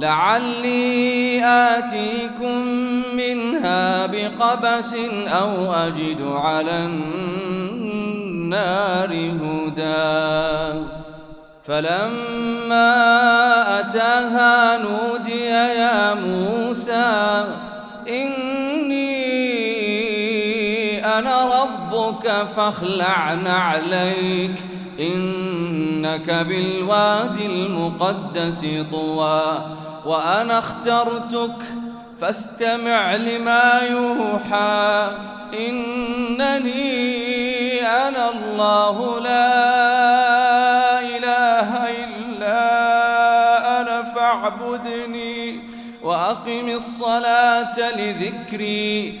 لعلي آتيكم منها بقبس أو أجد على النار هدى. فلما أتاها نودي يا موسى إني أنا ربك فاخلع نعليك إنك بالوادي المقدس طوى وأنا اخترتك فاستمع لما يوحى. إنني أنا الله لا إله إلا أنا فاعبدني وأقم الصلاة لذكري.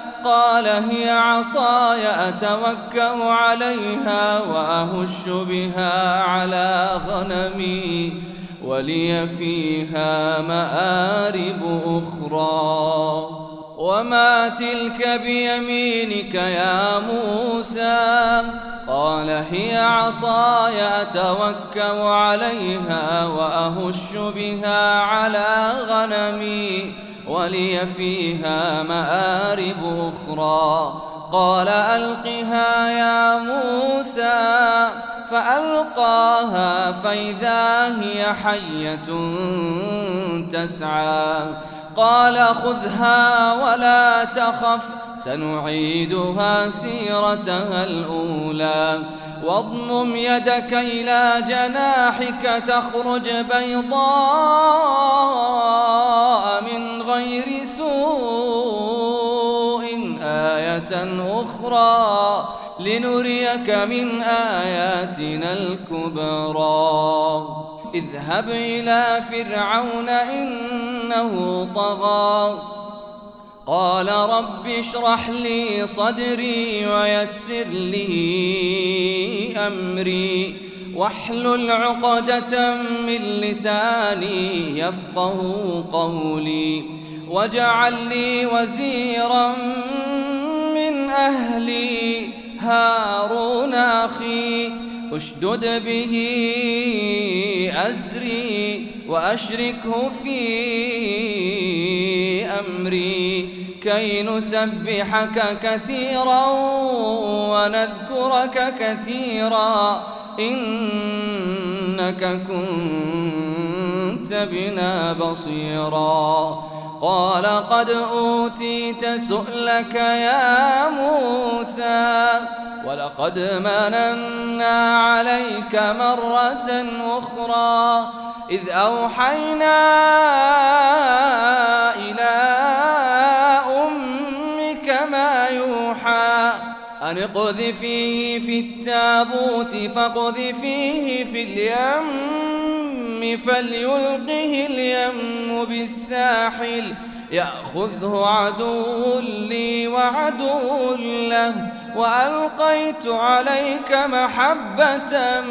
قال هي عصاي أتوكأ عليها وأهش بها على غنمي ولي فيها مآرب أخرى. وما تلك بيمينك يا موسى؟ قال هي عصاي أتوكأ عليها وأهش بها على غنمي ولي فيها مآرب أخرى. قال ألقها يا موسى فألقاها فإذا هي حية تسعى. قال خذها ولا تخف سنعيدها سيرتها الأولى. واضمم يدك إلى جناحك تخرج بيضاء من غير سوء آية أخرى. لنريك من آياتنا الكبرى. اذهب إلى فرعون إنه طغى. قال رب اشرح لي صدري ويسر لي أمري. واحلل عقدة من لساني يفقه قولي. واجعل لي وزيرا من أهلي هارون أخي. أشدد به أزري وأشركه في أمري كي نسبحك كثيرا ونذكرك كثيرا. إنك كنت بنا بصيرا. قال قد أوتيت سؤلك يا موسى ولقد مننا عليك مرة أخرى إذ أوحينا إلى أمك ما يوحى أن اقذفيه في التابوت فاقذفيه في اليم فليلقه اليم بالساحل يأخذه عدو لي وعدو له وألقيت عليك محبة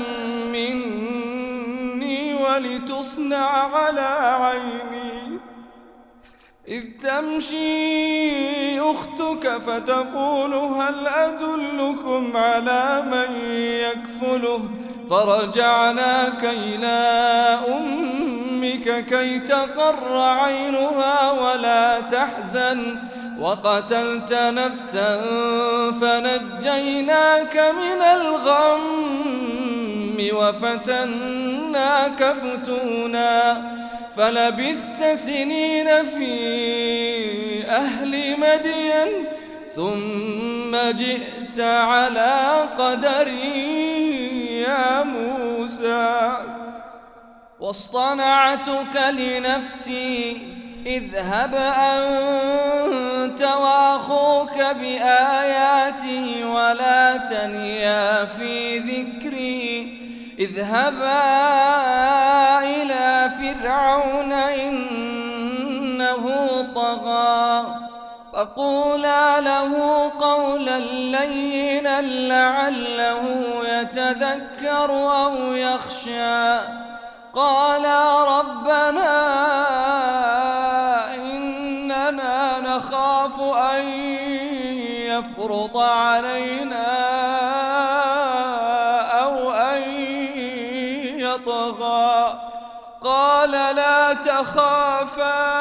مني ولتصنع على عيني. إذ تمشي أختك فتقول هل أدلكم على من يكفله؟ فرجعناك إلى أمك كي تقر عينها ولا تحزن. وقتلت نفسا فنجيناك من الغم وفتناك فتونا. فلبثت سنين في أهل مدين ثم جئت على قدري. يا موسى. واصطنعتك لنفسي اذهب أنت وأخوك بآياتي ولا تنيا في ذكري. اذهبا إلى فرعون إنه طغى. فقولا له قولا لينا لعله يتذكر أو يخشى. قالا ربنا إننا نخاف أن يفرط علينا أو أن يطغى. قال لا تخافا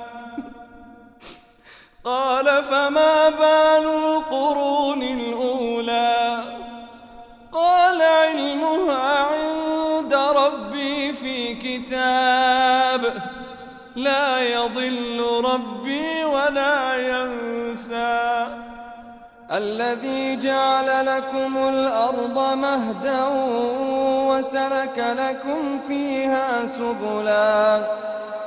قال فما بال القرون الأولى؟ قال علمها عند ربي في كتاب لا يضل ربي ولا ينسى. الذي جعل لكم الأرض مهدا وسلك لكم فيها سبلا.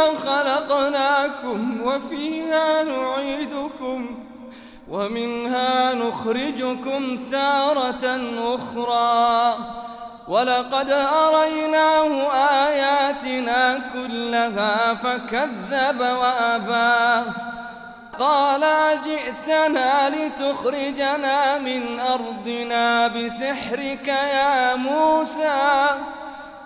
خلقناكم وفيها نعيدكم ومنها نخرجكم تارة أخرى. ولقد أريناه آياتنا كلها فكذب وأبى. قال جئتنا لتخرجنا من أرضنا بسحرك يا موسى؟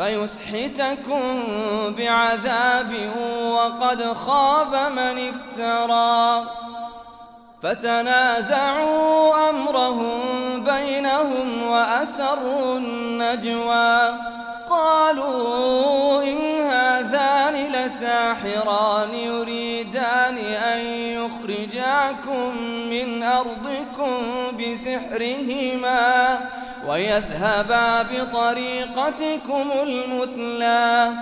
فيسحتكم بعذاب وقد خاب من افترى فتنازعوا أمرهم بينهم وأسروا النجوى قالوا إن هذان لساحران يريدان أن يخرجاكم من أرضكم بسحرهما ويذهبا بطريقتكم المثلى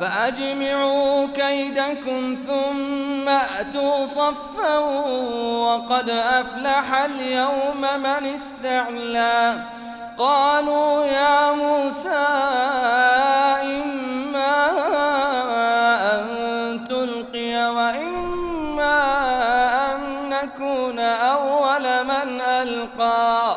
فأجمعوا كيدكم ثم أتوا صفا وقد أفلح اليوم من استعلى قالوا يا موسى إما أن تلقي وإما أن نكون أول من ألقى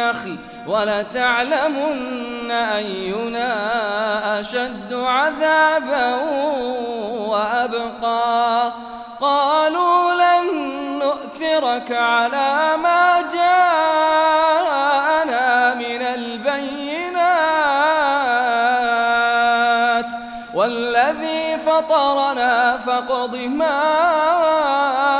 النخل ولتعلمن أينا أشد عذابا وأبقى. قالوا لن نؤثرك على ما جاءنا من البينات والذي فطرنا فاقض ما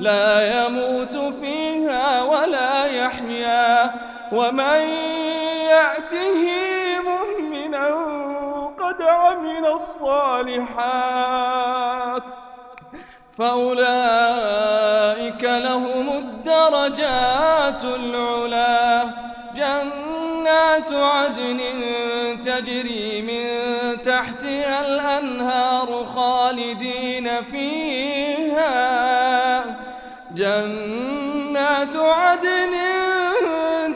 لا يموت فيها ولا يحيا ومن يأته مؤمنا قد عمل الصالحات فأولئك لهم الدرجات العلا جنات عدن تجري من تحتها الأنهار خالدين جنات عدن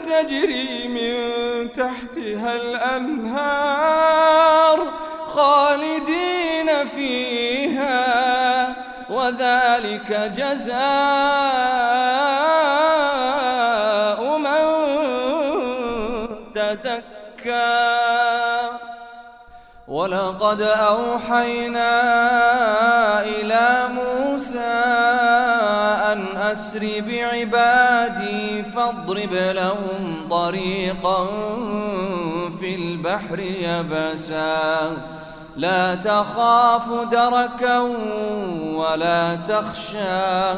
تجري من تحتها الأنهار خالدين فيها وذلك جزاء ولقد أوحينا إلى موسى أن أسر بعبادي فاضرب لهم طريقا في البحر يبسا. لا تخاف دركا ولا تخشى.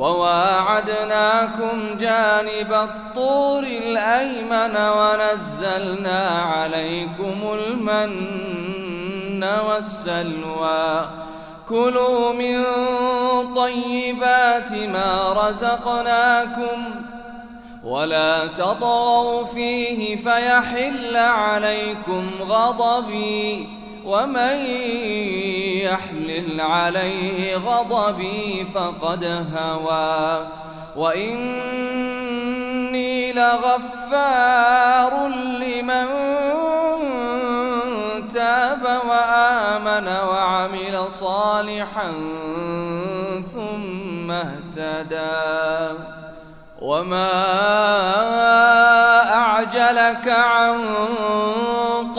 وواعدناكم جانب الطور الأيمن ونزلنا عليكم المن والسلوى. كلوا من طيبات ما رزقناكم ولا تطغوا فيه فيحل عليكم غضبي. ومن يحلل عليه غضبي فقد هوى. وإني لغفار لمن تاب وآمن وعمل صالحا ثم اهتدى. وما أعجلك عن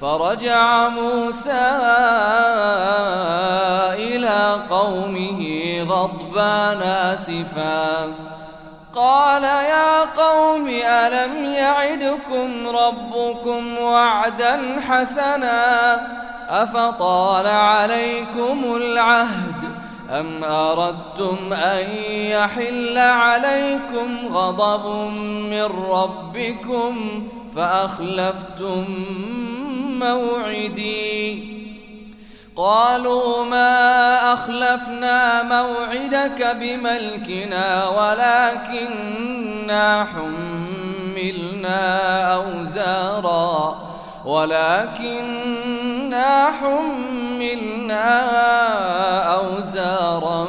فرجع موسى إلى قومه غضبان آسفا. قال يا قوم ألم يعدكم ربكم وعدا حسنا؟ أفطال عليكم العهد أم أردتم أن يحل عليكم غضب من ربكم؟ فأخلفتم موعدي. قالوا ما أخلفنا موعدك بملكنا ولكننا حملنا أوزارا. ولكننا حملنا أوزارا.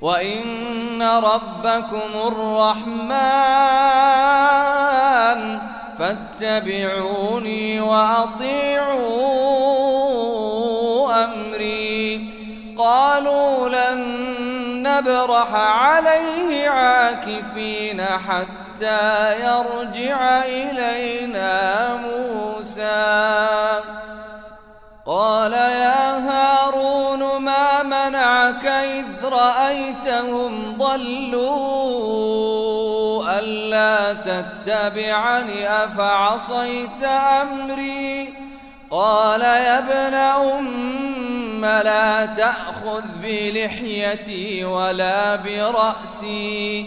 وإن ربكم الرحمن فاتبعوني وأطيعوا أمري قالوا لن نبرح عليه عاكفين حتى يرجع إلينا موسى قال يا هارون ما منعك إذ رأيتهم ضلوا ألا تتبعني أفعصيت أمري قال يا ابن أم لا تأخذ بلحيتي ولا برأسي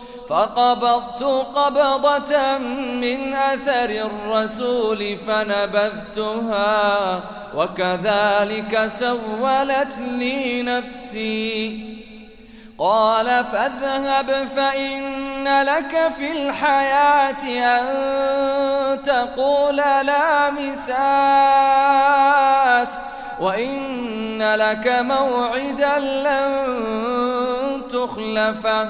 فقبضت قبضة من أثر الرسول فنبذتها وكذلك سولت لي نفسي. قال فاذهب فإن لك في الحياة أن تقول لا مساس وإن لك موعدا لن زخلفه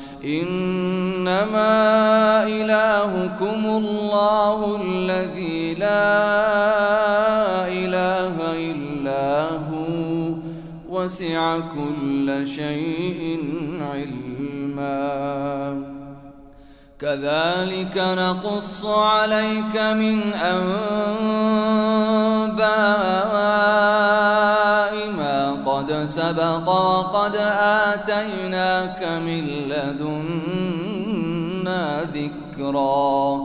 إنما إلهكم الله الذي لا إله إلا هو. وسع كل شيء علما. كذلك نقص عليك من أنباء سبق وقد آتيناك من لدنا ذكرا.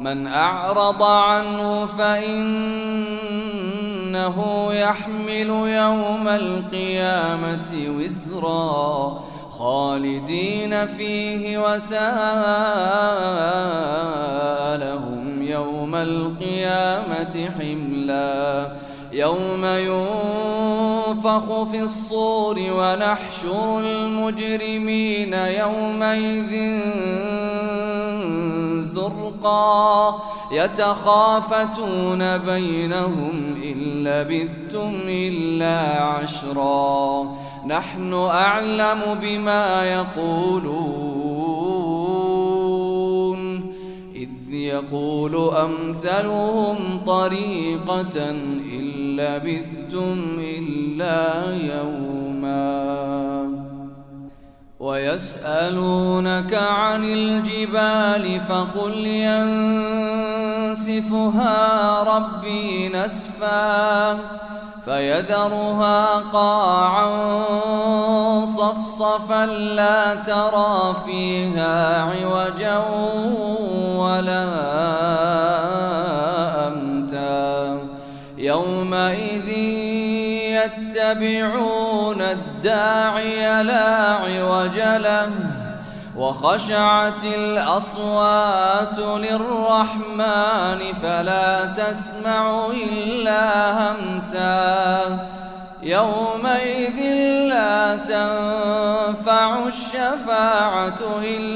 من أعرض عنه فإنه يحمل يوم القيامة وزرا. خالدين فيه وساء لهم يوم القيامة حملا. يوم ينفخ في الصور ونحشر المجرمين يومئذ زرقا. يتخافتون بينهم إن لبثتم إلا عشرا. نحن أعلم بما يقولون. إذ يقول أمثلهم طريقة إن لبثتم إلا يوما. ويسألونك عن الجبال فقل ينسفها ربي نسفاً فيذرها قاعا صفصفا لا ترى فيها عوجا ولا يومئذ يتبعون الداعي لا عوج له وخشعت الأصوات للرحمن فلا تسمع إلا همسا. يومئذ لا تنفع الشفاعة إلا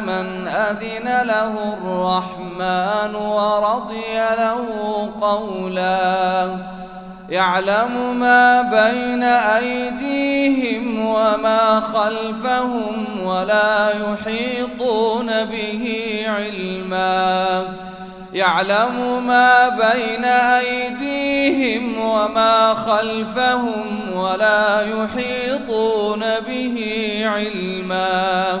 من أذن له الرحمن ورضي له قولا يعلم ما بين أيديهم وما خلفهم ولا يحيطون به علما يعلم ما بين أيديهم وما خلفهم ولا يحيطون به علما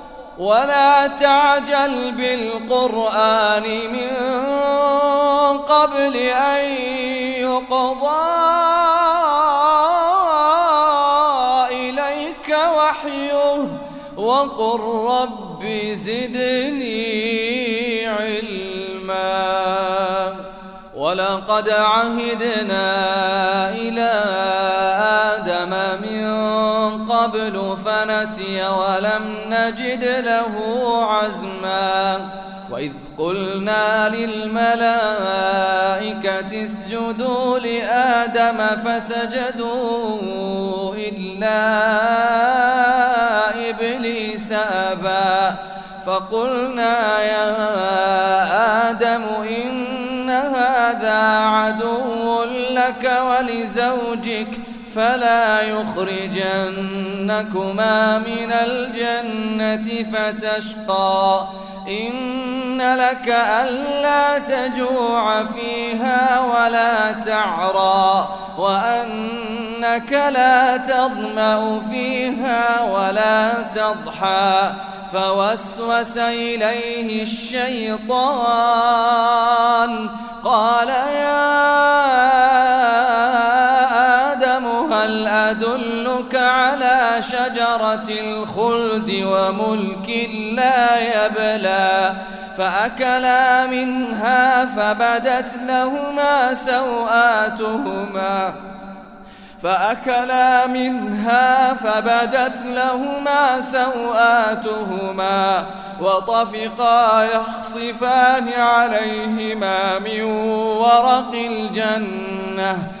ولا تعجل بالقرآن من قبل أن يقضى إليك وحيه وقل رب زدني علما ولقد عهدنا إلى قبل فنسي ولم نجد له عزما. وإذ قلنا للملائكة اسجدوا لآدم فسجدوا إلا إبليس أبى. فقلنا يا آدم إن هذا عدو لك ولزوجك فلا يخرجنكما من الجنة فتشقى. إن لك ألا تجوع فيها ولا تعرى وأنك لا تظمأ فيها ولا تضحى. فوسوس إليه الشيطان قال يا هل أدلك على شجرة الخلد وملك لا يبلى؟ فأكلا منها فبدت لهما سوآتهما. فأكلا منها فبدت لهما سوآتهما. وطفقا يخصفان عليهما من ورق الجنة.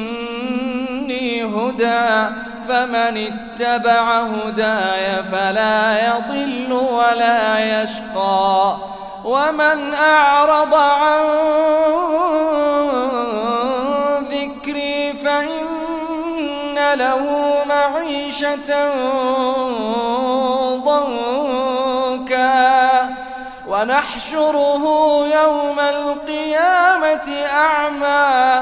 هدى فمن اتبع هداي فلا يضل ولا يشقى. ومن أعرض عن ذكري فإن له معيشة ضنكا. ونحشره يوم القيامة أعمى.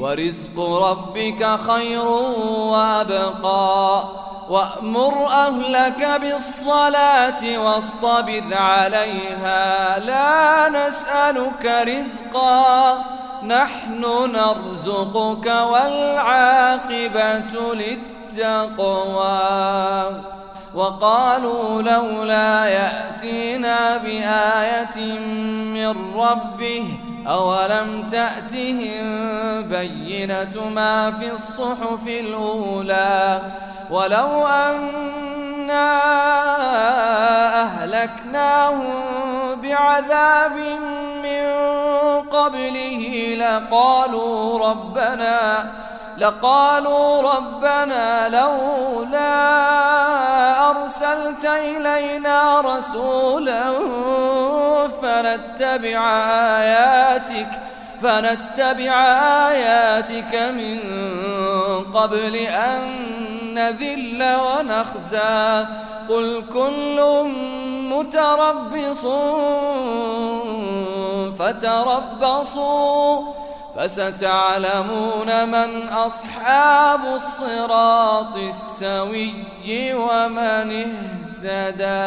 ورزق ربك خير وأبقى. وأمر أهلك بالصلاة واصطبر عليها. لا نسألك رزقا. نحن نرزقك والعاقبة للتقوى. وقالوا لولا يأتينا بآية من ربه أولم تأتهم بينة ما في الصحف الأولى ولو أنا أهلكناهم بعذاب من قبله لقالوا ربنا لقالوا ربنا لولا أرسلت إلينا رسولا فنتبع آياتك فنتبع آياتك من قبل أن نذل ونخزى. قل كل متربصون فتربصوا فستعلمون من أصحاب الصراط السوي ومن اهتدى.